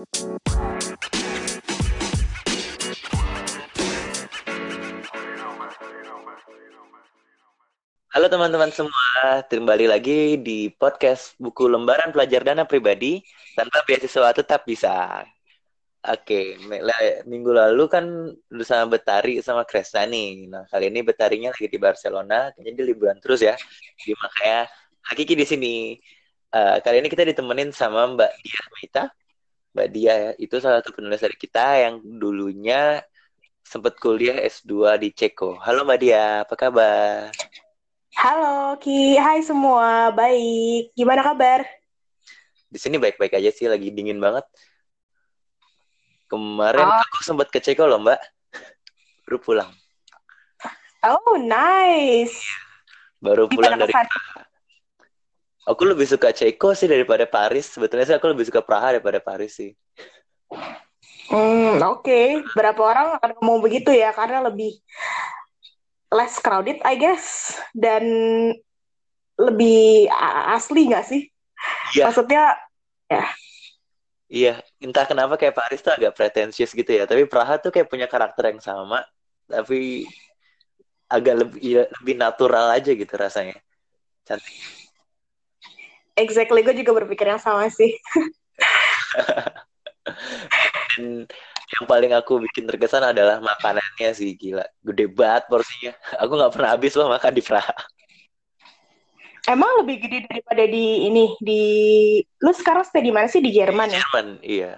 Halo teman-teman semua, kembali lagi di podcast buku lembaran pelajar dana pribadi tanpa beasiswa tetap bisa. Oke, minggu lalu kan bersama Betari sama Kresna nih. Nah, kali ini Betarinya lagi di Barcelona, kayaknya dia liburan terus ya. Jadi makanya Hakiki di sini. Uh, kali ini kita ditemenin sama Mbak Dia Mita. Mbak Dia ya, itu salah satu penulis dari kita yang dulunya sempat kuliah S2 di Ceko. Halo Mbak Dia, apa kabar? Halo Ki, hai semua, baik. Gimana kabar? Di sini baik-baik aja sih, lagi dingin banget. Kemarin oh. aku sempat ke Ceko loh Mbak, baru pulang. Oh nice. Baru pulang dari Praha. Aku lebih suka Ceko sih daripada Paris. Sebetulnya sih aku lebih suka Praha daripada Paris sih. Hmm, oke. Okay. Berapa orang akan ngomong begitu ya? Karena lebih less crowded I guess dan lebih asli nggak sih? Iya. Maksudnya ya. Iya, entah kenapa kayak Paris tuh agak pretensius gitu ya, tapi Praha tuh kayak punya karakter yang sama, tapi agak lebih ya, lebih natural aja gitu rasanya. Cantik. Exactly, gue juga berpikir yang sama sih. Dan yang paling aku bikin terkesan adalah makanannya sih gila. Gede banget porsinya. Aku nggak pernah habis loh makan di Praha. Emang lebih gede daripada di ini di lu sekarang stay di mana sih? Di Jerman ya? Jerman iya.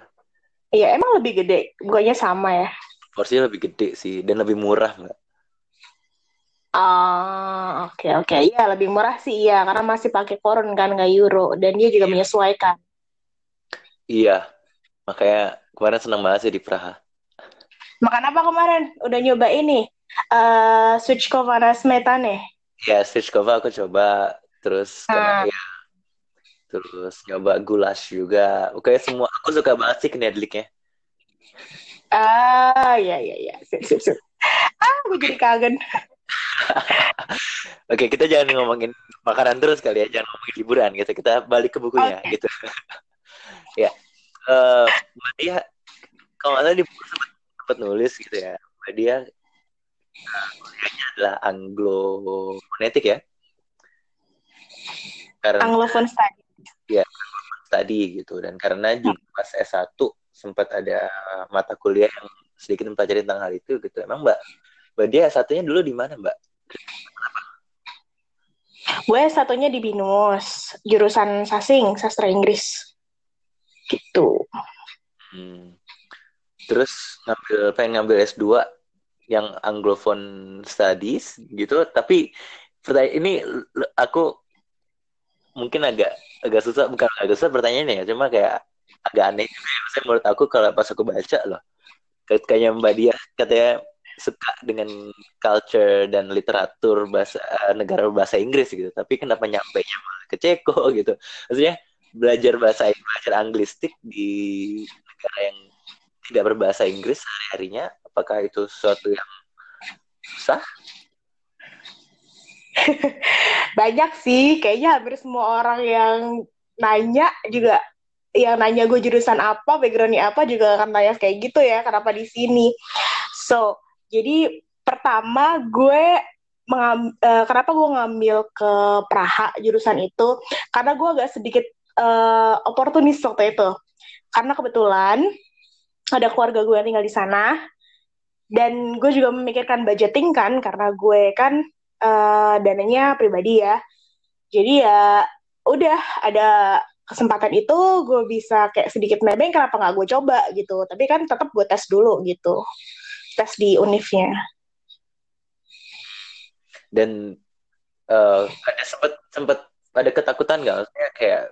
Iya emang lebih gede? Bukannya sama ya. Porsinya lebih gede sih dan lebih murah mbak Ah, oke okay, oke. Okay. Iya, lebih murah sih iya karena masih pakai koron kan nggak euro dan dia juga iya. menyesuaikan. Iya. Makanya Kemarin senang banget sih di Praha. Makan apa kemarin? Udah nyoba ini? Uh, Switchkova na smetane? Ya, aku coba. Terus uh. ya, terus nyoba goulash juga. Oke, semua aku suka banget sih knedliknya. Ah, ya ya ya. Sip sip sip. Ah, gue jadi kangen. Oke, kita jangan ngomongin makanan terus kali ya, jangan ngomongin liburan gitu. Kita balik ke bukunya okay. gitu. ya uh, Mbak Dia kalau nggak salah di buku sempat, sempat nulis gitu ya Mbak Dia uh, kuliahnya adalah Anglo Fonetik ya karena Anglophone study ya Anglophone study gitu dan karena juga pas S1 sempat ada mata kuliah yang sedikit mempelajari tentang hal itu gitu emang Mbak Mbak Dia satunya dulu di mana Mbak Gue satunya di Binus, jurusan sasing, sastra Inggris gitu hmm. terus ngambil pengen ngambil S2 yang Anglophone Studies gitu tapi pertanyaan ini aku mungkin agak agak susah bukan agak susah pertanyaannya ya cuma kayak agak aneh juga ya. Maksudnya menurut aku kalau pas aku baca loh kayaknya Mbak Dia katanya suka dengan culture dan literatur bahasa negara bahasa Inggris gitu tapi kenapa nyampe nya ke Ceko gitu maksudnya belajar bahasa belajar anglistik di negara yang tidak berbahasa Inggris hari-harinya apakah itu sesuatu yang susah? Banyak sih, kayaknya hampir semua orang yang nanya juga yang nanya gue jurusan apa, backgroundnya apa juga akan tanya kayak gitu ya, kenapa di sini. So, jadi pertama gue mengam, uh, kenapa gue ngambil ke Praha jurusan itu? Karena gue agak sedikit uh, oportunis waktu itu. Karena kebetulan ada keluarga gue yang tinggal di sana. Dan gue juga memikirkan budgeting kan karena gue kan uh, dananya pribadi ya. Jadi ya udah ada kesempatan itu gue bisa kayak sedikit nebeng kenapa nggak gue coba gitu. Tapi kan tetap gue tes dulu gitu tes di univnya. Dan uh, ada sempat sempat ada ketakutan nggak? Maksudnya kayak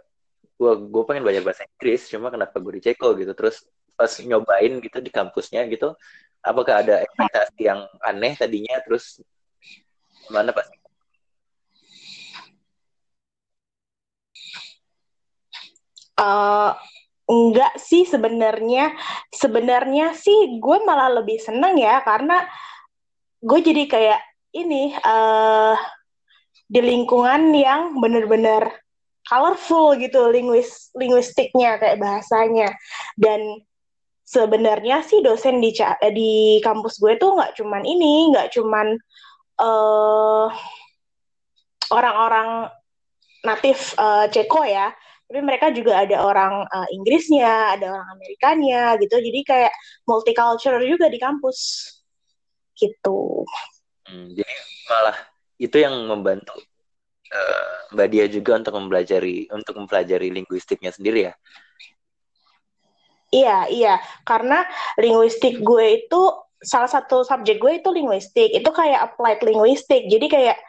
gue gue pengen belajar bahasa Inggris cuma kenapa gue di Ceko gitu? Terus pas nyobain gitu di kampusnya gitu apakah ada ekspektasi yang aneh tadinya? Terus mana pas Uh, enggak sih sebenarnya. Sebenarnya sih gue malah lebih seneng ya karena gue jadi kayak ini uh, di lingkungan yang bener-bener colorful gitu linguis linguistiknya kayak bahasanya. Dan sebenarnya sih dosen di di kampus gue tuh nggak cuman ini nggak cuman uh, orang-orang natif uh, Ceko ya tapi mereka juga ada orang uh, Inggrisnya ada orang Amerikanya gitu jadi kayak multicultural juga di kampus gitu hmm, jadi malah itu yang membantu uh, Mbak Dia juga untuk mempelajari untuk mempelajari linguistiknya sendiri ya Iya, iya. Karena linguistik gue itu salah satu subjek gue itu linguistik. Itu kayak applied linguistik. Jadi kayak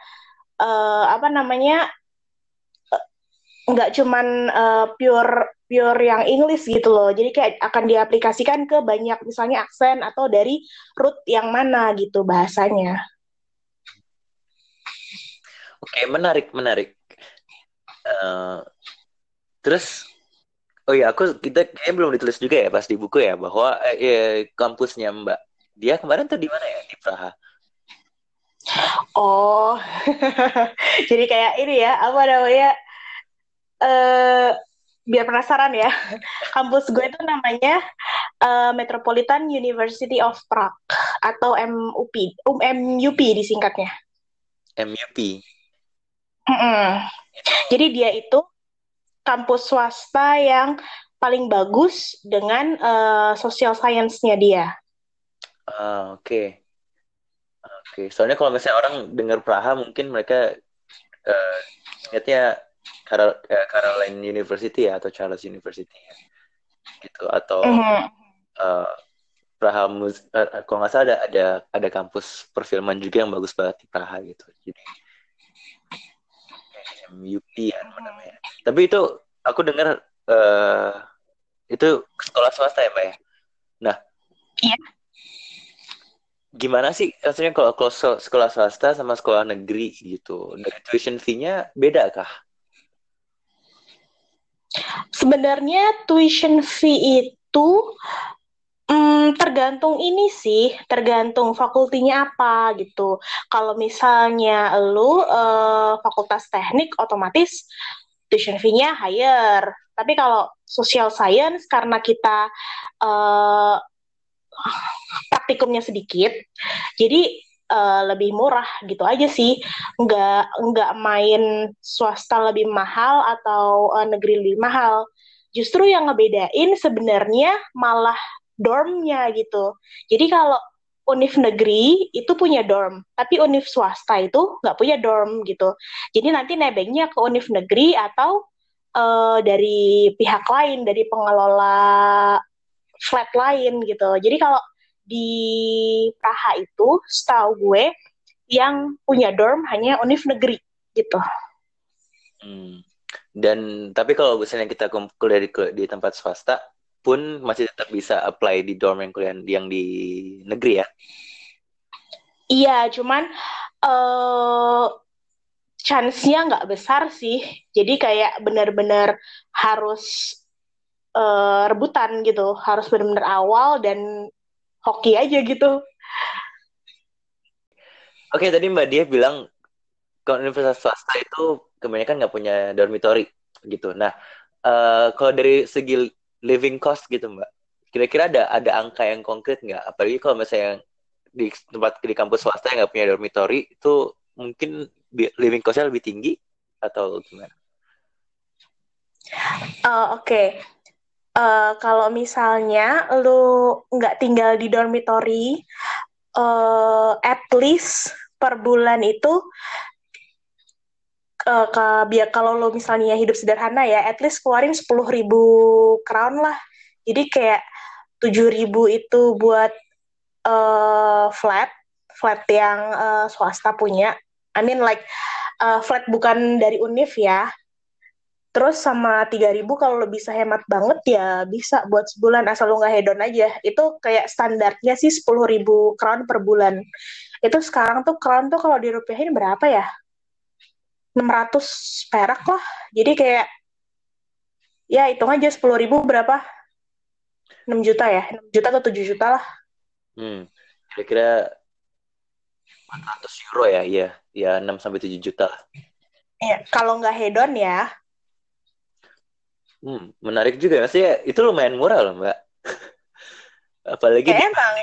uh, apa namanya? Nggak cuman uh, pure pure yang English gitu loh. Jadi kayak akan diaplikasikan ke banyak misalnya aksen atau dari root yang mana gitu bahasanya. Oke, menarik, menarik. Uh, terus Oh iya, aku kita kayaknya belum ditulis juga ya pas di buku ya bahwa eh, eh, kampusnya Mbak dia kemarin tuh di mana ya di Praha? Oh, jadi kayak ini ya apa namanya? Uh, biar penasaran ya, kampus gue itu namanya uh, Metropolitan University of Prague atau MUP, um, MUP disingkatnya. MUP. Mm -mm. Jadi dia itu kampus swasta yang paling bagus dengan uh, social science-nya dia. Uh, Oke. Okay. Oke, okay. soalnya kalau misalnya orang dengar Praha mungkin mereka uh, ingatnya Carol, uh, Caroline University ya atau Charles University ya. gitu atau uh, Praha Mus uh, kalau nggak salah ada ada ada kampus perfilman juga yang bagus banget di Praha gitu. Jadi MUP ya namanya. Tapi itu aku dengar uh, itu sekolah swasta ya, Pak ya. Nah, iya. Gimana sih rasanya kalau, kalau sekolah swasta sama sekolah negeri gitu? Dari tuition fee-nya beda kah? Sebenarnya tuition fee itu Hmm, tergantung ini sih, tergantung fakultinya apa gitu. Kalau misalnya lu uh, fakultas teknik, otomatis tuition fee-nya higher. Tapi kalau social science karena kita uh, praktikumnya sedikit, jadi uh, lebih murah gitu aja sih. Nggak nggak main swasta lebih mahal atau uh, negeri lebih mahal. Justru yang ngebedain sebenarnya malah dormnya gitu. Jadi kalau univ negeri itu punya dorm, tapi univ swasta itu nggak punya dorm gitu. Jadi nanti nebengnya ke univ negeri atau uh, dari pihak lain, dari pengelola flat lain gitu. Jadi kalau di Praha itu, setahu gue yang punya dorm hanya univ negeri gitu. Hmm. Dan tapi kalau misalnya kita kuliah di, di tempat swasta, pun masih tetap bisa apply di dorm yang kuliah yang di negeri ya? Iya, cuman uh, chance-nya nggak besar sih. Jadi kayak benar-benar harus uh, rebutan gitu, harus benar-benar awal dan hoki aja gitu. Oke, tadi Mbak Dia bilang kalau universitas swasta itu kebanyakan nggak punya dormitory gitu. Nah, uh, kalau dari segi living cost gitu mbak kira-kira ada ada angka yang konkret nggak apalagi kalau misalnya di tempat di kampus swasta yang nggak punya dormitory itu mungkin living costnya lebih tinggi atau gimana? Uh, Oke, okay. Uh, kalau misalnya lu nggak tinggal di dormitory, uh, at least per bulan itu uh, biar kalau lo misalnya hidup sederhana ya, at least keluarin sepuluh ribu crown lah. Jadi kayak tujuh ribu itu buat uh, flat, flat yang uh, swasta punya. I mean like uh, flat bukan dari univ ya. Terus sama tiga ribu kalau lo bisa hemat banget ya bisa buat sebulan asal lo nggak hedon aja. Itu kayak standarnya sih sepuluh ribu crown per bulan. Itu sekarang tuh crown tuh kalau dirupiahin berapa ya? 600 perak lah. Jadi kayak ya hitung aja 10 ribu berapa? 6 juta ya? 6 juta atau 7 juta lah. Hmm. Kira-kira 400 euro ya? Iya, ya 6 sampai 7 juta lah. Iya, kalau nggak hedon ya. Hmm, menarik juga sih. Itu lumayan murah loh, Mbak. Apalagi dibanding, emang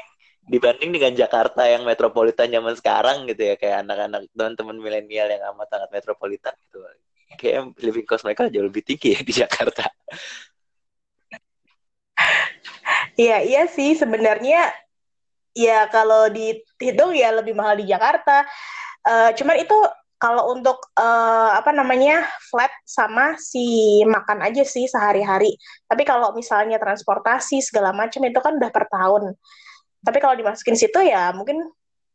dibanding dengan Jakarta yang metropolitan zaman sekarang gitu ya, kayak anak-anak teman-teman milenial yang amat sangat metropolitan gitu. Kayak living cost mereka jauh lebih tinggi ya di Jakarta. Iya, iya sih sebenarnya ya kalau dihitung ya lebih mahal di Jakarta. Uh, cuman itu kalau untuk uh, apa namanya flat sama si makan aja sih sehari-hari. Tapi kalau misalnya transportasi segala macam itu kan udah per tahun. Tapi kalau dimasukin situ ya mungkin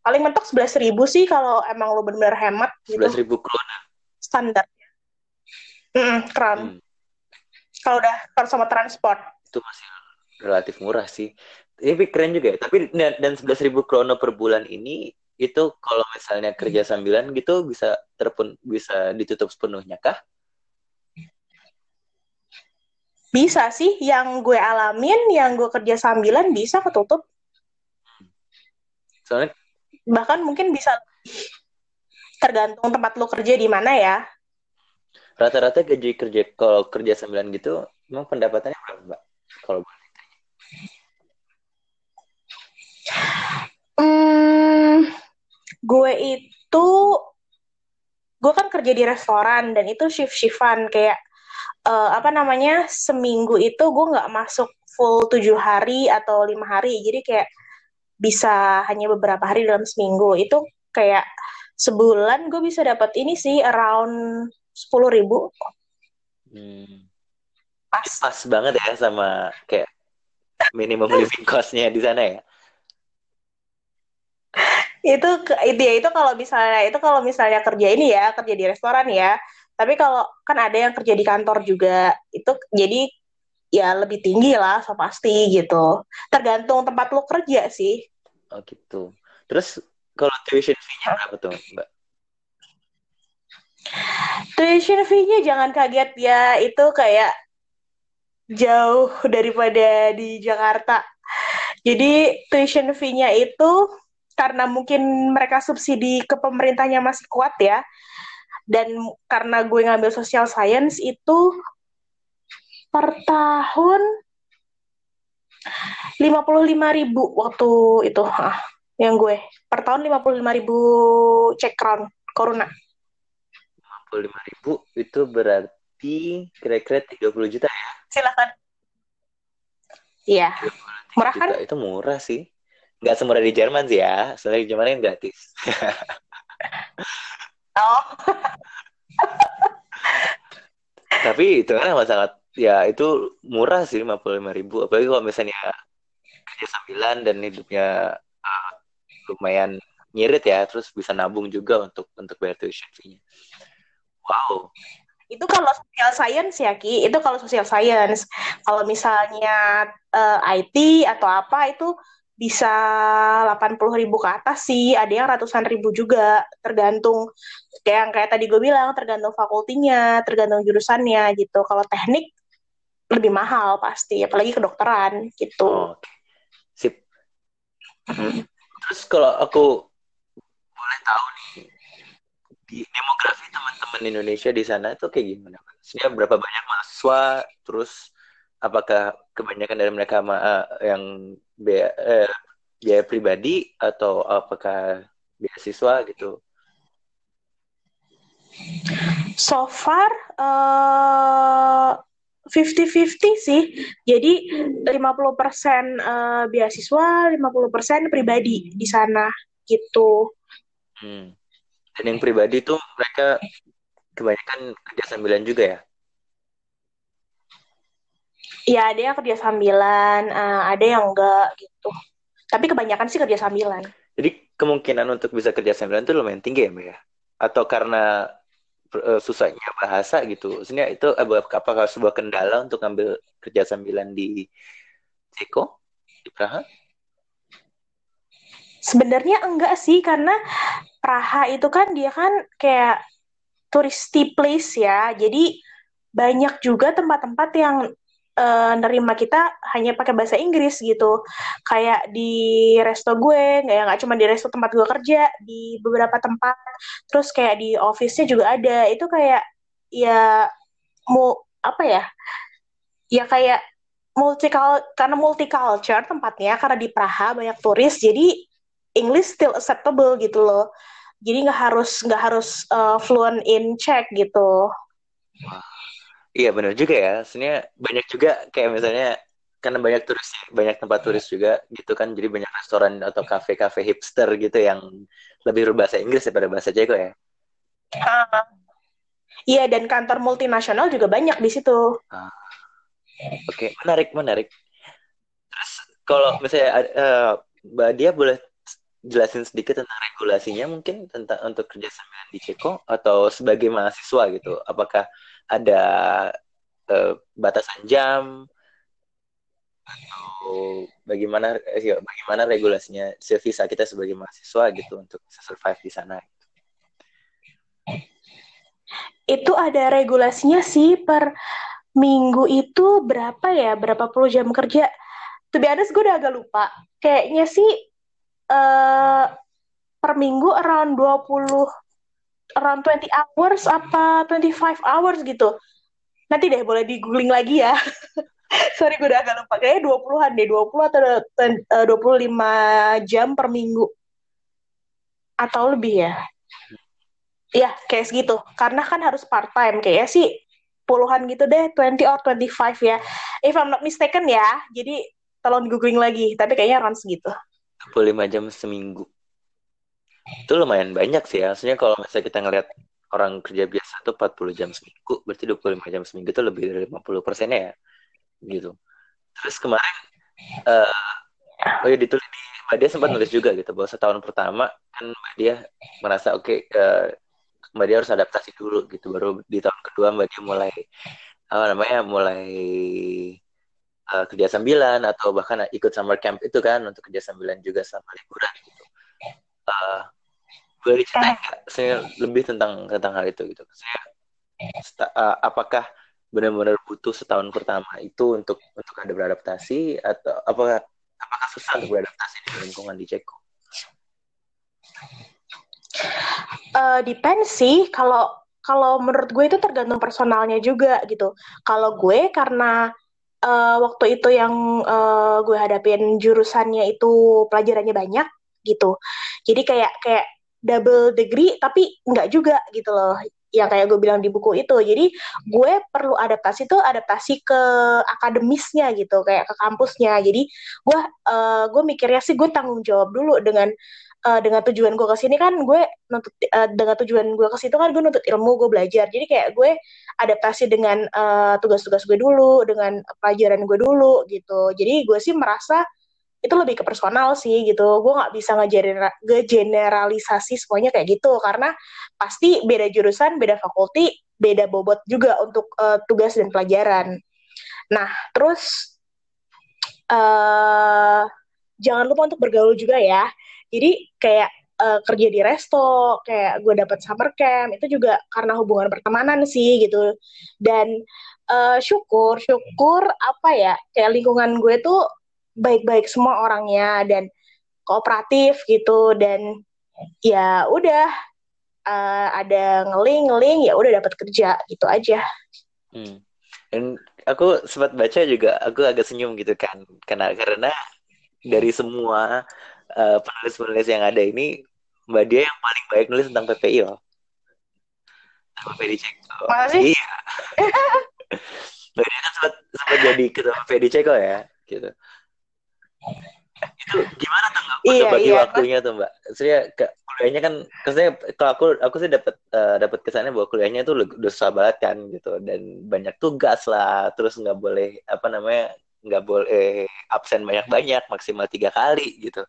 paling mentok sebelas ribu sih kalau emang lo benar-benar hemat. Gitu. Sebelas ribu krona. Standar. Mm, kron. Hmm. Kalau udah kalau sama transport. Itu masih relatif murah sih. Tapi keren juga ya. Tapi dan sebelas ribu krono per bulan ini itu kalau misalnya kerja hmm. sambilan gitu bisa terpun bisa ditutup sepenuhnya kah? Bisa sih, yang gue alamin, yang gue kerja sambilan bisa ketutup. Soalnya bahkan mungkin bisa tergantung tempat lo kerja di mana ya. Rata-rata gaji kerja kalau kerja sambilan gitu, emang pendapatannya berapa, Mbak? Kalau boleh gue itu gue kan kerja di restoran dan itu shift shiftan kayak uh, apa namanya seminggu itu gue nggak masuk full tujuh hari atau lima hari. Jadi kayak bisa hanya beberapa hari dalam seminggu. Itu kayak sebulan gue bisa dapat ini sih around sepuluh ribu. Hmm. pas. Pas banget ya sama kayak minimum living costnya di sana ya itu itu ya itu kalau misalnya itu kalau misalnya kerja ini ya kerja di restoran ya. Tapi kalau kan ada yang kerja di kantor juga. Itu jadi ya lebih tinggi lah so pasti gitu. Tergantung tempat lo kerja sih. Oh gitu. Terus kalau tuition fee-nya berapa tuh mbak? Tuition fee-nya jangan kaget ya. Itu kayak jauh daripada di Jakarta. Jadi tuition fee-nya itu karena mungkin mereka subsidi ke pemerintahnya masih kuat ya. Dan karena gue ngambil social science itu per tahun 55 ribu waktu itu ah, yang gue. Per tahun 55 ribu cek crown corona. 55 ribu itu berarti kira-kira 30 juta ya? Silakan. Iya. murah kan? itu murah sih nggak semurah di Jerman sih ya. Soalnya di Jerman kan gratis. Oh. Tapi itu kan sangat ya itu murah sih lima puluh lima ribu. Apalagi kalau misalnya kerja sambilan dan hidupnya uh, lumayan nyirit ya terus bisa nabung juga untuk untuk bayar tuition fee-nya. Wow. Itu kalau social science ya Ki. Itu kalau social science. Kalau misalnya uh, eh, IT atau apa itu bisa 80 ribu ke atas sih, ada yang ratusan ribu juga, tergantung kayak yang kayak tadi gue bilang, tergantung fakultinya, tergantung jurusannya gitu. Kalau teknik lebih mahal pasti, apalagi kedokteran gitu. Oh, sip. Terus kalau aku boleh tahu nih, di demografi teman-teman Indonesia di sana itu kayak gimana? Maksudnya berapa banyak mahasiswa, terus apakah kebanyakan dari mereka uh, yang biaya, eh, biaya pribadi atau apakah beasiswa gitu? So far uh, 50-50 sih. Jadi 50% uh, beasiswa, 50% pribadi di sana gitu. Hmm. Dan yang pribadi tuh mereka kebanyakan kerja sambilan juga ya? Iya, ada yang kerja sambilan, uh, ada yang enggak gitu. Tapi kebanyakan sih kerja sambilan. Jadi kemungkinan untuk bisa kerja sambilan itu lumayan tinggi ya, Mbak ya? Atau karena uh, susahnya bahasa gitu. Sebenarnya itu apakah sebuah kendala untuk ngambil kerja sambilan di Ceko di Praha? Sebenarnya enggak sih karena Praha itu kan dia kan kayak touristy place ya. Jadi banyak juga tempat-tempat yang uh, nerima kita hanya pakai bahasa Inggris gitu. Kayak di resto gue nggak ya nggak cuma di resto tempat gue kerja di beberapa tempat. Terus kayak di office-nya juga ada. Itu kayak ya mau apa ya? Ya kayak multikal karena multiculture tempatnya karena di Praha banyak turis jadi English still acceptable gitu loh. Jadi nggak harus nggak harus uh, fluent in Czech gitu iya benar juga ya. Sebenarnya banyak juga kayak misalnya karena banyak turis banyak tempat turis juga gitu kan. Jadi banyak restoran atau kafe-kafe hipster gitu yang lebih berbahasa Inggris daripada bahasa Ceko ya. Uh, iya dan kantor multinasional juga banyak di situ. Uh, Oke, okay, menarik, menarik. Terus kalau misalnya uh, Mbak Dia boleh jelasin sedikit tentang regulasinya mungkin tentang untuk kerja sambilan di Ceko atau sebagai mahasiswa gitu. Apakah ada uh, batasan jam. Atau bagaimana ya, bagaimana regulasinya visa kita sebagai mahasiswa gitu untuk survive di sana? Itu ada regulasinya sih per minggu itu berapa ya? Berapa puluh jam kerja? Tuh biasa gue udah agak lupa. Kayaknya sih uh, per minggu around 20 around 20 hours apa 25 hours gitu nanti deh boleh di googling lagi ya sorry gue udah agak lupa kayaknya 20-an deh 20 atau 25 eh, jam per minggu atau lebih ya Iya, kayak segitu. Karena kan harus part time. Kayaknya sih puluhan gitu deh, 20 or 25 ya. If I'm not mistaken ya. Jadi tolong googling lagi, tapi kayaknya around segitu. 25 jam seminggu. Itu lumayan banyak sih ya. Maksudnya kalau misalnya kita ngeliat orang kerja biasa tuh 40 jam seminggu, berarti 25 jam seminggu itu lebih dari 50 persennya ya. Gitu. Terus kemarin, uh, oh ya ditulis di Mbak Dia sempat nulis juga gitu, bahwa setahun pertama kan Mbak Dia merasa oke, okay, uh, Mbak Dia harus adaptasi dulu gitu baru di tahun kedua Mbak Dia mulai apa namanya mulai uh, kerja sambilan atau bahkan ikut summer camp itu kan untuk kerja sambilan juga sama liburan gitu uh, boleh diceritain nggak saya lebih tentang tentang hal itu gitu saya uh, apakah benar-benar butuh setahun pertama itu untuk untuk ada beradaptasi atau apakah apakah susah untuk beradaptasi di lingkungan di Ceko? Uh, depend sih kalau kalau menurut gue itu tergantung personalnya juga gitu. Kalau gue karena uh, waktu itu yang uh, gue hadapin jurusannya itu pelajarannya banyak gitu. Jadi kayak kayak double degree tapi nggak juga gitu loh yang kayak gue bilang di buku itu. Jadi gue perlu adaptasi tuh adaptasi ke akademisnya gitu, kayak ke kampusnya. Jadi gue uh, gue mikirnya sih gue tanggung jawab dulu dengan uh, dengan tujuan gue ke sini kan gue nuntut uh, dengan tujuan gue ke situ kan gue nuntut ilmu gue belajar jadi kayak gue adaptasi dengan uh, tugas-tugas gue dulu dengan pelajaran gue dulu gitu jadi gue sih merasa itu lebih ke personal sih gitu. Gue nggak bisa ngegeneralisasi semuanya kayak gitu karena pasti beda jurusan beda fakulti beda bobot juga untuk uh, tugas dan pelajaran. Nah terus uh, jangan lupa untuk bergaul juga ya. Jadi kayak uh, kerja di resto, kayak gue dapet summer camp itu juga karena hubungan pertemanan sih gitu. Dan uh, syukur, syukur apa ya, kayak lingkungan gue tuh baik-baik semua orangnya dan kooperatif gitu dan ya udah uh, ada ngeling ngeling ya udah dapat kerja gitu aja. Hmm. Dan aku sempat baca juga aku agak senyum gitu kan karena karena dari semua uh, penulis-penulis yang ada ini Mbak Dia yang paling baik nulis tentang PPI loh. Tentang PPI Ceko. Iya. Mbak Dia kan sempat, sempat jadi ketua PPI Ceko ya, gitu. Itu gimana tuh Mbak? Iya, bagi iya, waktunya tuh Mbak. Saya kuliahnya kan, maksudnya kalau aku aku sih dapat uh, dapat kesannya bahwa kuliahnya tuh udah susah banget kan gitu. Dan banyak tugas lah, terus nggak boleh apa namanya nggak boleh absen banyak-banyak maksimal tiga kali gitu.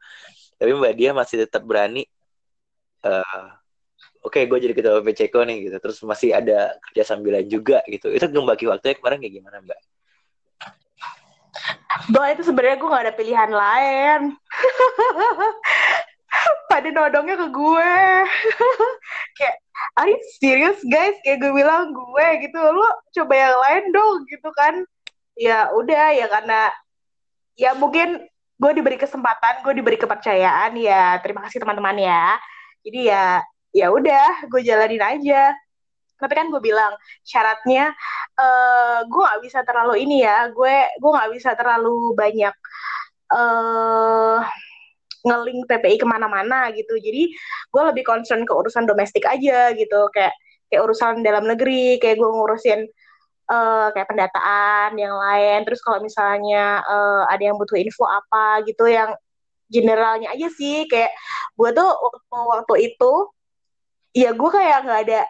Tapi mbak dia masih tetap berani uh, oke okay, gue jadi ketua PCK nih gitu. Terus masih ada kerja sambilan juga gitu. Itu membagi waktunya kemarin kayak gimana mbak Bahwa itu sebenarnya gue gak ada pilihan lain. Pada nodongnya ke gue. kayak, are you serious guys? Kayak gue bilang gue gitu. Lu coba yang lain dong gitu kan ya udah ya karena ya mungkin gue diberi kesempatan gue diberi kepercayaan ya terima kasih teman-teman ya jadi ya ya udah gue jalanin aja tapi kan gue bilang syaratnya uh, gue gak bisa terlalu ini ya gue gue nggak bisa terlalu banyak uh, ngeling PPI ke mana-mana gitu. Jadi gue lebih concern ke urusan domestik aja gitu. Kayak kayak urusan dalam negeri kayak gue ngurusin uh, kayak pendataan yang lain. Terus kalau misalnya uh, ada yang butuh info apa gitu yang generalnya aja sih. Kayak gue tuh waktu, waktu itu ya gue kayak nggak ada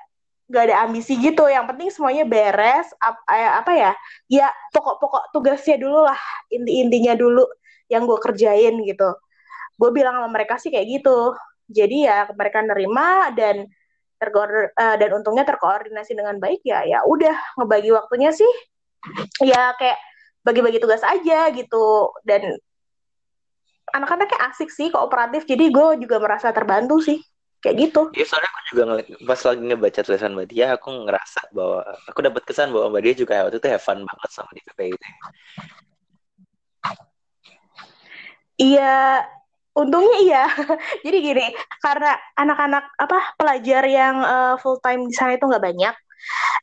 nggak ada ambisi gitu. Yang penting semuanya beres ap, eh, apa ya ya pokok-pokok tugasnya dulu lah inti-intinya dulu yang gue kerjain gitu. Gue bilang sama mereka sih kayak gitu. Jadi ya mereka nerima dan terkoordinasi uh, dan untungnya terkoordinasi dengan baik ya ya udah ngebagi waktunya sih ya kayak bagi-bagi tugas aja gitu. Dan anak-anaknya asik sih kooperatif. Jadi gue juga merasa terbantu sih kayak gitu. Iya soalnya aku juga ngeliat pas lagi ngebaca tulisan mbak Dia aku ngerasa bahwa aku dapat kesan bahwa mbak Dia juga waktu itu have fun banget sama di PPI itu iya untungnya iya. Jadi gini karena anak-anak apa pelajar yang uh, eh, full time di sana itu nggak banyak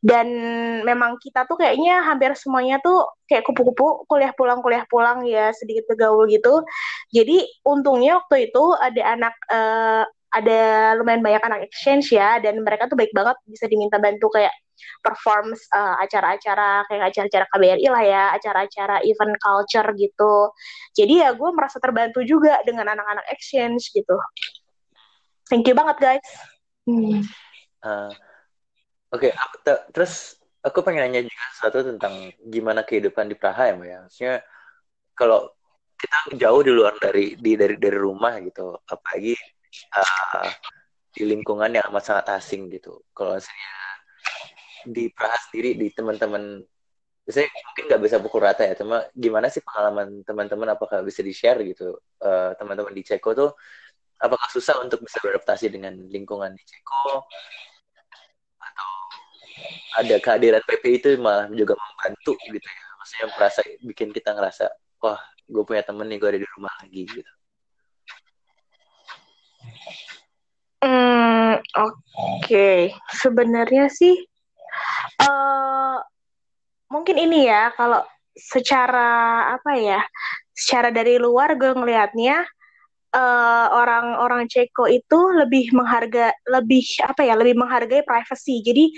dan memang kita tuh kayaknya hampir semuanya tuh kayak kupu-kupu kuliah pulang kuliah pulang ya sedikit bergaul gitu. Jadi untungnya waktu itu ada anak uh, ada lumayan banyak anak exchange ya dan mereka tuh baik banget bisa diminta bantu kayak perform uh, acara-acara kayak acara-acara KBRI lah ya acara-acara event culture gitu. Jadi ya gue merasa terbantu juga dengan anak-anak exchange gitu. Thank you banget guys. Hmm. uh, oke okay, terus aku pengen nanya juga satu tentang gimana kehidupan di Praha ya mbak ya. Maksudnya kalau kita jauh di luar dari di dari dari rumah gitu apalagi uh, di lingkungan yang amat sangat asing gitu. Kalau misalnya di Praha sendiri di teman-teman saya mungkin nggak bisa pukul rata ya, cuma gimana sih pengalaman teman-teman? Apakah bisa di-share gitu? Uh, teman-teman di Ceko tuh apakah susah untuk bisa beradaptasi dengan lingkungan di Ceko? Atau ada kehadiran PP itu malah juga membantu gitu ya? Maksudnya merasa bikin kita ngerasa wah gue punya temen nih gue ada di rumah lagi gitu Hmm, oke. Sebenarnya sih uh, mungkin ini ya kalau secara apa ya? Secara dari luar gue ngelihatnya uh, orang-orang Ceko itu lebih menghargai lebih apa ya? Lebih menghargai privacy. Jadi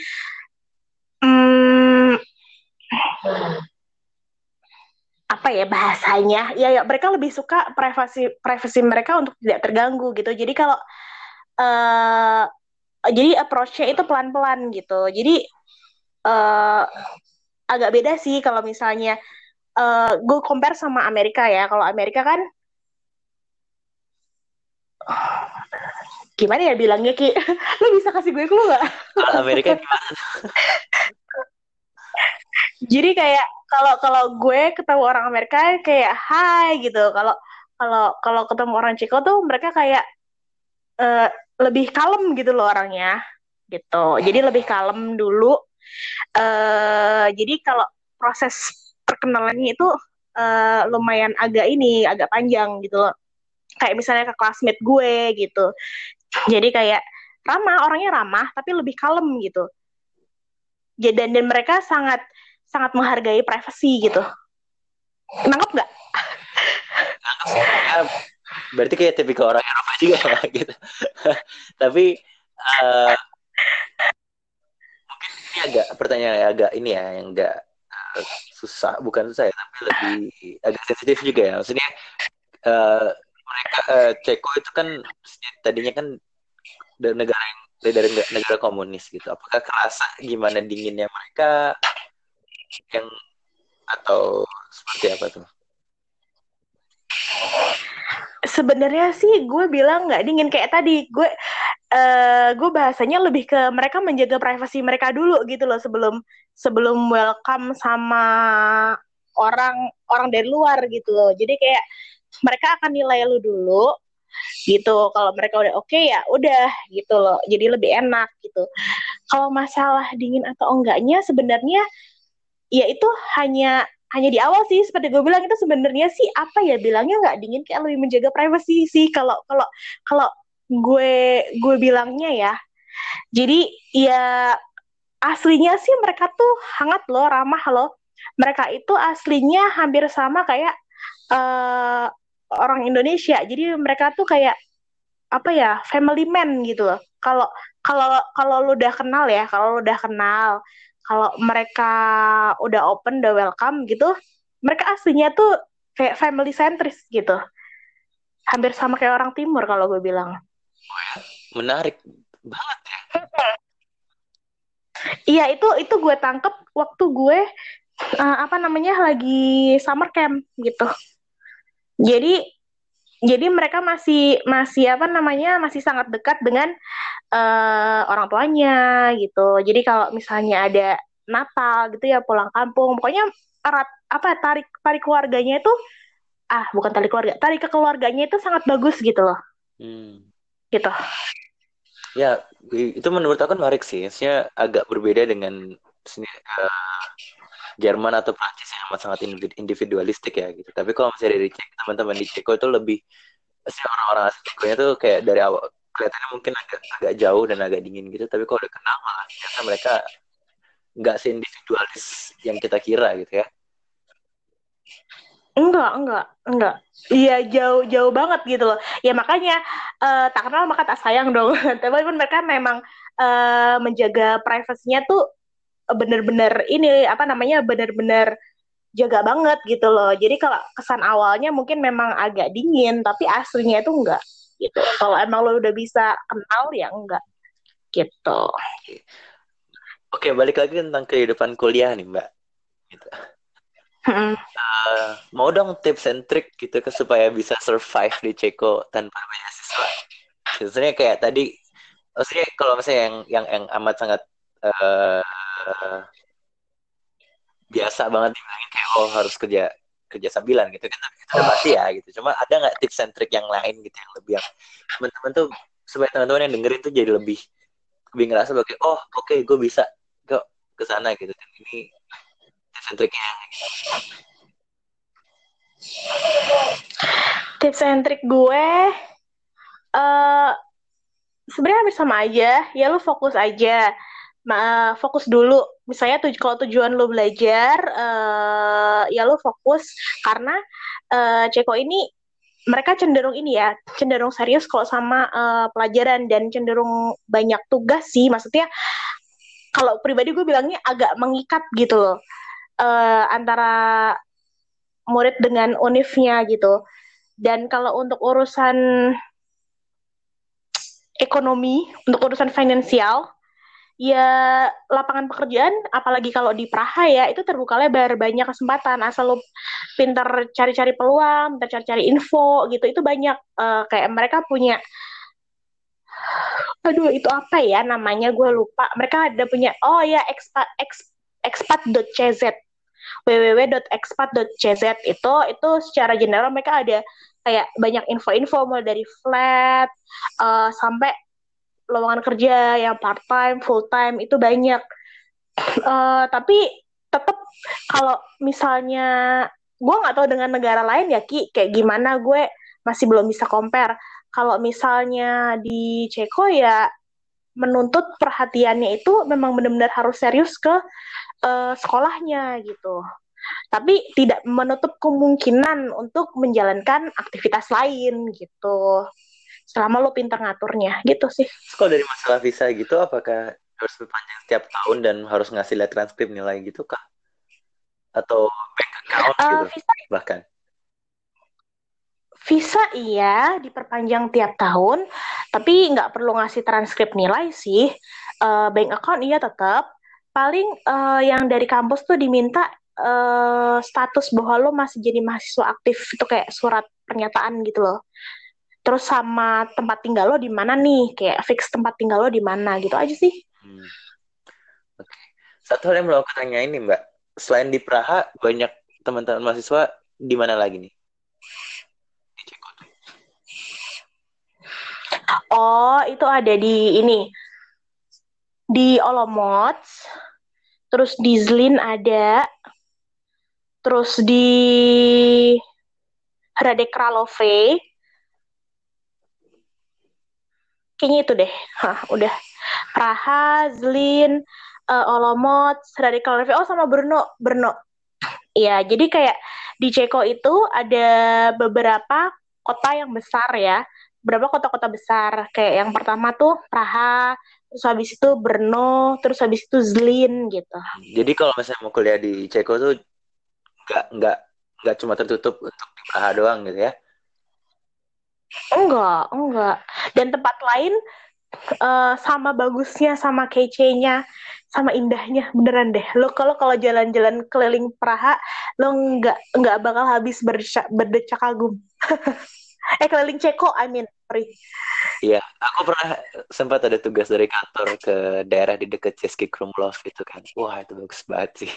um, apa ya bahasanya ya, ya mereka lebih suka privasi privasi mereka untuk tidak terganggu gitu jadi kalau uh, jadi approach-nya itu pelan-pelan gitu. Jadi uh, agak beda sih kalau misalnya uh, gue compare sama Amerika ya. Kalau Amerika kan gimana ya bilangnya ki? Lo bisa kasih gue clue nggak? Amerika gimana? Jadi kayak kalau kalau gue ketemu orang Amerika kayak hai gitu. Kalau kalau kalau ketemu orang Ciko tuh mereka kayak uh, lebih kalem gitu loh orangnya gitu. Jadi lebih kalem dulu. Uh, jadi kalau proses perkenalannya itu uh, lumayan agak ini agak panjang gitu loh. Kayak misalnya ke classmate gue gitu. Jadi kayak ramah orangnya ramah tapi lebih kalem gitu. Dan dan mereka sangat sangat menghargai privasi gitu. Nangkep nggak? Berarti kayak tipikal orang Eropa juga gitu. Tapi uh, ini agak pertanyaan agak ini ya yang uh, eh, susah, bukan susah ya, tapi lebih agak sensitif juga ya. Maksudnya uh, mereka uh, Ceko itu kan tadinya kan dari negara yang dari negara komunis gitu. Apakah kerasa gimana dinginnya mereka yang atau seperti apa tuh? Sebenarnya sih gue bilang nggak dingin kayak tadi. Gue uh, gue bahasanya lebih ke mereka menjaga privasi mereka dulu gitu loh sebelum sebelum welcome sama orang orang dari luar gitu loh. Jadi kayak mereka akan nilai lu dulu gitu. Kalau mereka udah oke okay, ya udah gitu loh. Jadi lebih enak gitu. Kalau masalah dingin atau enggaknya sebenarnya ya itu hanya hanya di awal sih seperti gue bilang itu sebenarnya sih apa ya bilangnya nggak dingin kayak lebih menjaga privasi sih kalau kalau kalau gue gue bilangnya ya jadi ya aslinya sih mereka tuh hangat loh, ramah loh. Mereka itu aslinya hampir sama kayak uh, orang Indonesia. Jadi mereka tuh kayak apa ya, family man gitu loh. Kalau kalau kalau lu udah kenal ya, kalau lu udah kenal, kalau mereka udah open, udah welcome gitu, mereka aslinya tuh kayak family centris gitu. Hampir sama kayak orang timur kalau gue bilang. Menarik banget ya. Iya itu itu gue tangkep waktu gue uh, apa namanya lagi summer camp gitu. Jadi jadi mereka masih masih apa namanya masih sangat dekat dengan uh, orang tuanya gitu. Jadi kalau misalnya ada Natal gitu ya pulang kampung, pokoknya erat apa tarik tarik keluarganya itu ah bukan tarik keluarga, tarik ke keluarganya itu sangat bagus gitu loh. Hmm. Gitu. Ya, itu menurut aku menarik sih. Maksudnya agak berbeda dengan uh, Jerman atau Prancis yang amat sangat individualistik ya gitu. Tapi kalau misalnya dari cek teman-teman di Ceko itu lebih orang-orang asli Ceko itu kayak dari awal kelihatannya mungkin agak agak jauh dan agak dingin gitu. Tapi kalau udah kenal malah ternyata mereka nggak individualis yang kita kira gitu ya. Enggak, enggak, enggak. Iya jauh jauh banget gitu loh. Ya makanya uh, tak kenal maka tak sayang dong. Tapi mereka memang uh, menjaga privasinya tuh bener-bener ini apa namanya bener-bener jaga banget gitu loh. Jadi kalau kesan awalnya mungkin memang agak dingin, tapi aslinya itu enggak gitu. Kalau emang lo udah bisa kenal ya enggak gitu. Oke, balik lagi tentang kehidupan kuliah nih, Mbak. Gitu. Uh, mau dong tips and trick gitu ke supaya bisa survive di Ceko tanpa beasiswa. Sebenarnya kayak tadi, maksudnya kalau misalnya yang yang yang amat sangat uh, biasa banget dibilangin kayak oh harus kerja kerja sambilan gitu kan itu pasti ya gitu. Cuma ada nggak tips and trick yang lain gitu yang lebih yang teman-teman tuh supaya teman-teman yang dengerin tuh jadi lebih lebih ngerasa sebagai oh oke okay, gue bisa kok ke sana gitu. Dan ini tips and triknya tips and trick gue uh, sebenarnya hampir sama aja ya lu fokus aja Ma, fokus dulu misalnya tuj kalau tujuan lu belajar uh, ya lu fokus karena uh, Ceko ini mereka cenderung ini ya cenderung serius kalau sama uh, pelajaran dan cenderung banyak tugas sih maksudnya kalau pribadi gue bilangnya agak mengikat gitu loh uh, antara murid dengan unifnya gitu. Dan kalau untuk urusan ekonomi, untuk urusan finansial, ya lapangan pekerjaan, apalagi kalau di Praha ya, itu terbuka lebar, banyak kesempatan. Asal lo pintar cari-cari peluang, pintar cari-cari info gitu, itu banyak. Uh, kayak mereka punya aduh itu apa ya namanya gue lupa mereka ada punya oh ya expat expat.cz www.expat.cz itu itu secara general mereka ada kayak banyak info-info mulai dari flat uh, sampai lowongan kerja yang part time, full time itu banyak. Uh, tapi tetap kalau misalnya gue nggak tahu dengan negara lain ya ki kayak gimana gue masih belum bisa compare. Kalau misalnya di Ceko ya menuntut perhatiannya itu memang benar-benar harus serius ke uh, sekolahnya gitu. Tapi tidak menutup kemungkinan untuk menjalankan aktivitas lain gitu. Selama lo pintar ngaturnya gitu sih. Kalau dari masalah visa gitu apakah harus berpanjang setiap tahun dan harus ngasih lihat transkrip nilai gitu kah? Atau bank account uh, gitu visa, bahkan? Visa iya diperpanjang tiap tahun, tapi nggak perlu ngasih transkrip nilai sih. Uh, bank account iya tetap, paling uh, yang dari kampus tuh diminta uh, status bahwa lo masih jadi mahasiswa aktif itu kayak surat pernyataan gitu loh. Terus sama tempat tinggal lo di mana nih, kayak fix tempat tinggal lo di mana gitu aja sih. Hmm. Satu hal yang mau aku tanya ini Mbak, selain di Praha banyak teman-teman mahasiswa di mana lagi nih? Oh, itu ada di ini di Olomouc, terus di Zlin ada, terus di Hradec kayaknya itu deh, Hah, udah Praha, Zlin, uh, Olomouc, Radical Review, oh sama Brno, Brno. Iya, jadi kayak di Ceko itu ada beberapa kota yang besar ya, beberapa kota-kota besar. Kayak yang pertama tuh Praha, terus habis itu Brno, terus habis itu Zlin gitu. Jadi kalau misalnya mau kuliah di Ceko tuh nggak nggak nggak cuma tertutup untuk Praha doang gitu ya? Enggak, enggak. Dan tempat lain uh, sama bagusnya, sama kece-nya, sama indahnya, beneran deh. Lo kalau kalau jalan-jalan keliling Praha, lo nggak nggak bakal habis berdecak, berdecak kagum. eh keliling Ceko, I mean, sorry. Iya, aku pernah sempat ada tugas dari kantor ke daerah di dekat Český Krumlov itu kan. Wah, itu bagus banget sih.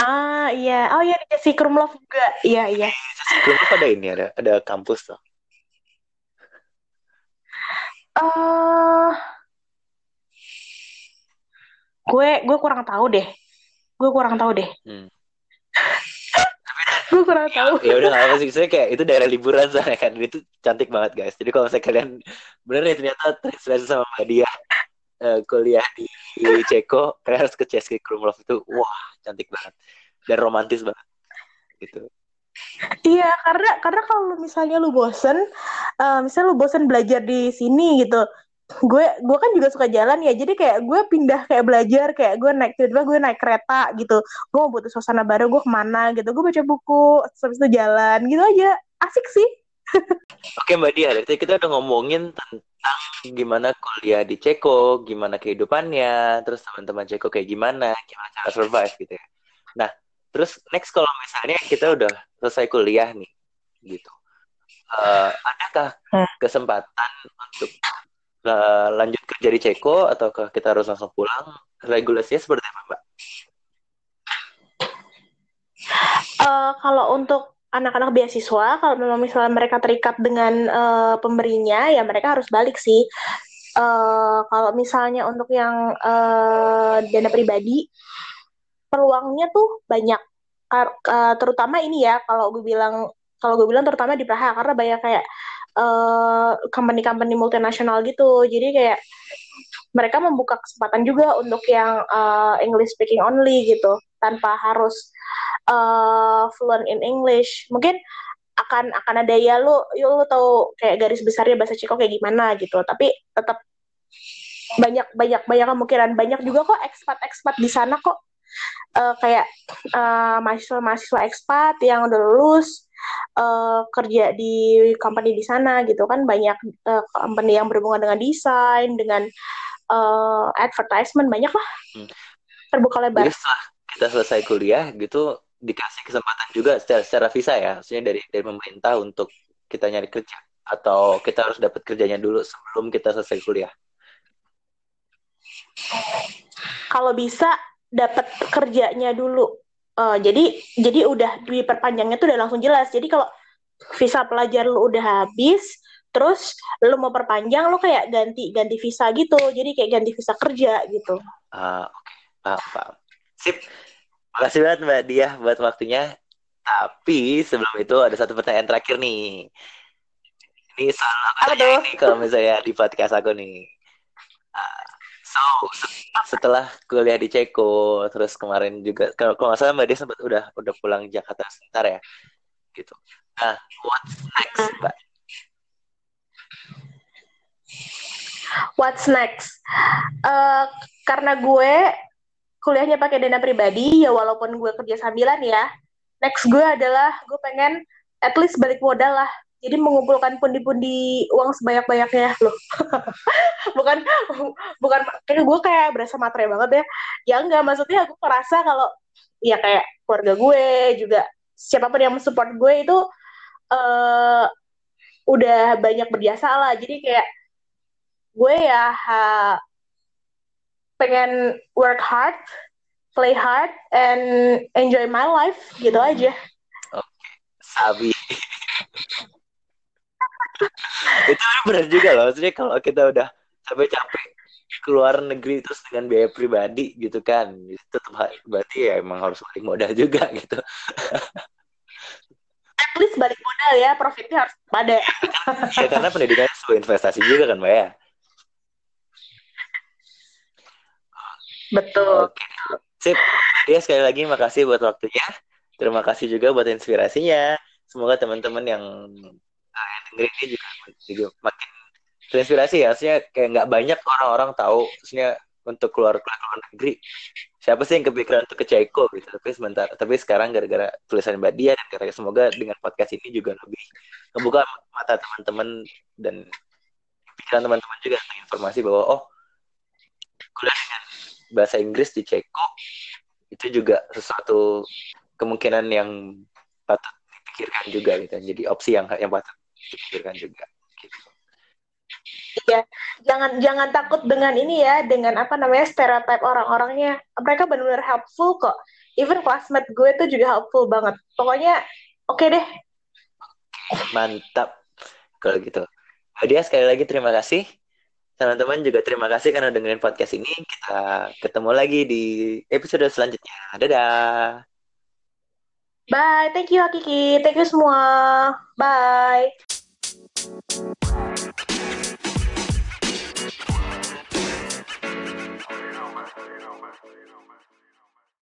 Ah iya, oh iya di Český Krumlov juga, iya iya. Český Krumlov ada ini ada ada kampus tuh. Uh, gue gue kurang tahu deh, gue kurang tahu deh. Hmm. gue kurang tahu. Ya udah apa sih, saya kayak itu daerah liburan sana kan, itu cantik banget guys. Jadi kalau misalnya kalian bener ya ternyata terinspirasi sama Mbak Dia uh, kuliah di, di Ceko, kalian harus ke Český Krumlov itu, wah cantik banget dan romantis banget gitu. Iya, karena karena kalau misalnya lu bosen, uh, misalnya lu bosen belajar di sini gitu, gue gue kan juga suka jalan ya, jadi kayak gue pindah kayak belajar, kayak gue naik tiba gue naik kereta gitu, gue mau butuh suasana baru, gue ke mana gitu, gue baca buku, habis itu jalan gitu aja, asik sih. Oke Mbak Dia, dari kita udah ngomongin gimana kuliah di Ceko, gimana kehidupannya, terus teman-teman Ceko kayak gimana, gimana cara survive gitu ya. Nah, terus next kalau misalnya kita udah selesai kuliah nih, gitu, uh, adakah hmm. kesempatan untuk uh, lanjut kerja di Ceko ataukah kita harus langsung pulang? Regulasinya seperti apa, Mbak? Uh, kalau untuk anak-anak beasiswa kalau memang misalnya mereka terikat dengan uh, pemberinya ya mereka harus balik sih. Uh, kalau misalnya untuk yang uh, dana pribadi peluangnya tuh banyak. Uh, terutama ini ya kalau gue bilang kalau gue bilang terutama di Praha karena banyak kayak uh, company-company multinasional gitu. Jadi kayak mereka membuka kesempatan juga untuk yang uh, English speaking only gitu tanpa harus uh, fluent in English. Mungkin akan akan ada ya lu ya lu tahu kayak garis besarnya bahasa Ceko kayak gimana gitu. Tapi tetap banyak banyak banyak kemungkinan. Banyak juga kok ekspat ekspat di sana kok. Uh, kayak uh, mahasiswa mahasiswa ekspat yang udah lulus uh, kerja di company di sana gitu kan. Banyak uh, company yang berhubungan dengan desain dengan uh, advertisement. Banyak lah. Hmm. terbuka lebar. Jadi setelah kita selesai kuliah gitu dikasih kesempatan juga secara, secara visa ya, maksudnya dari dari pemerintah untuk kita nyari kerja atau kita harus dapat kerjanya dulu sebelum kita selesai kuliah. Kalau bisa dapat kerjanya dulu. Uh, jadi jadi udah diperpanjangnya tuh udah langsung jelas. Jadi kalau visa pelajar lu udah habis, terus lu mau perpanjang lu kayak ganti ganti visa gitu. Jadi kayak ganti visa kerja gitu. Ah, uh, oke. Okay. Paham, paham. Sip. Makasih banget Mbak Dia buat waktunya. Tapi sebelum itu ada satu pertanyaan terakhir nih. Ini salah aku nih kalau misalnya di podcast aku nih. Uh, so setelah kuliah di Ceko, terus kemarin juga kalau nggak salah Mbak Dia sempat udah udah pulang Jakarta sebentar ya, gitu. Nah, what's next, Mbak? What's next? Uh, karena gue kuliahnya pakai dana pribadi ya walaupun gue kerja sambilan ya. Next gue adalah gue pengen at least balik modal lah. Jadi mengumpulkan pundi-pundi uang sebanyak-banyaknya. Loh. Bukan bukan kayak gue kayak berasa matre banget ya. Ya enggak maksudnya aku merasa kalau ya kayak keluarga gue juga siapa pun yang mensupport gue itu uh, udah banyak berjasa lah. Jadi kayak gue ya ha, pengen work hard, play hard, and enjoy my life gitu aja. Oke, okay. sabi. itu benar juga loh, maksudnya kalau kita udah capek-capek keluar negeri terus dengan biaya pribadi gitu kan, itu tetap berarti ya emang harus balik modal juga gitu. At least balik modal ya, profitnya harus pada. ya karena pendidikan sebuah investasi juga kan, Mbak ya. Betul. Sip. Dia sekali lagi makasih buat waktunya. Terima kasih juga buat inspirasinya. Semoga teman-teman yang uh, dengerin ini juga, juga makin terinspirasi ya. Maksudnya kayak nggak banyak orang-orang tahu, maksudnya untuk keluar keluar, keluar negeri. Siapa sih yang kepikiran untuk ke Ceko gitu? Tapi sebentar, tapi sekarang gara-gara tulisan Mbak Dia dan gara semoga dengan podcast ini juga lebih membuka mata teman-teman dan pikiran teman-teman juga tentang informasi bahwa oh kuliah dengan bahasa Inggris di Ceko itu juga sesuatu kemungkinan yang patut dipikirkan juga gitu jadi opsi yang yang patut dipikirkan juga gitu. Iya, jangan jangan takut dengan ini ya, dengan apa namanya stereotip orang-orangnya. Mereka benar-benar helpful kok. Even classmate gue tuh juga helpful banget. Pokoknya oke okay deh. Mantap kalau gitu. Dia sekali lagi terima kasih. Teman-teman juga terima kasih karena dengerin podcast ini. Kita ketemu lagi di episode selanjutnya. Dadah. Bye. Thank you Hakiki. Thank you semua. Bye.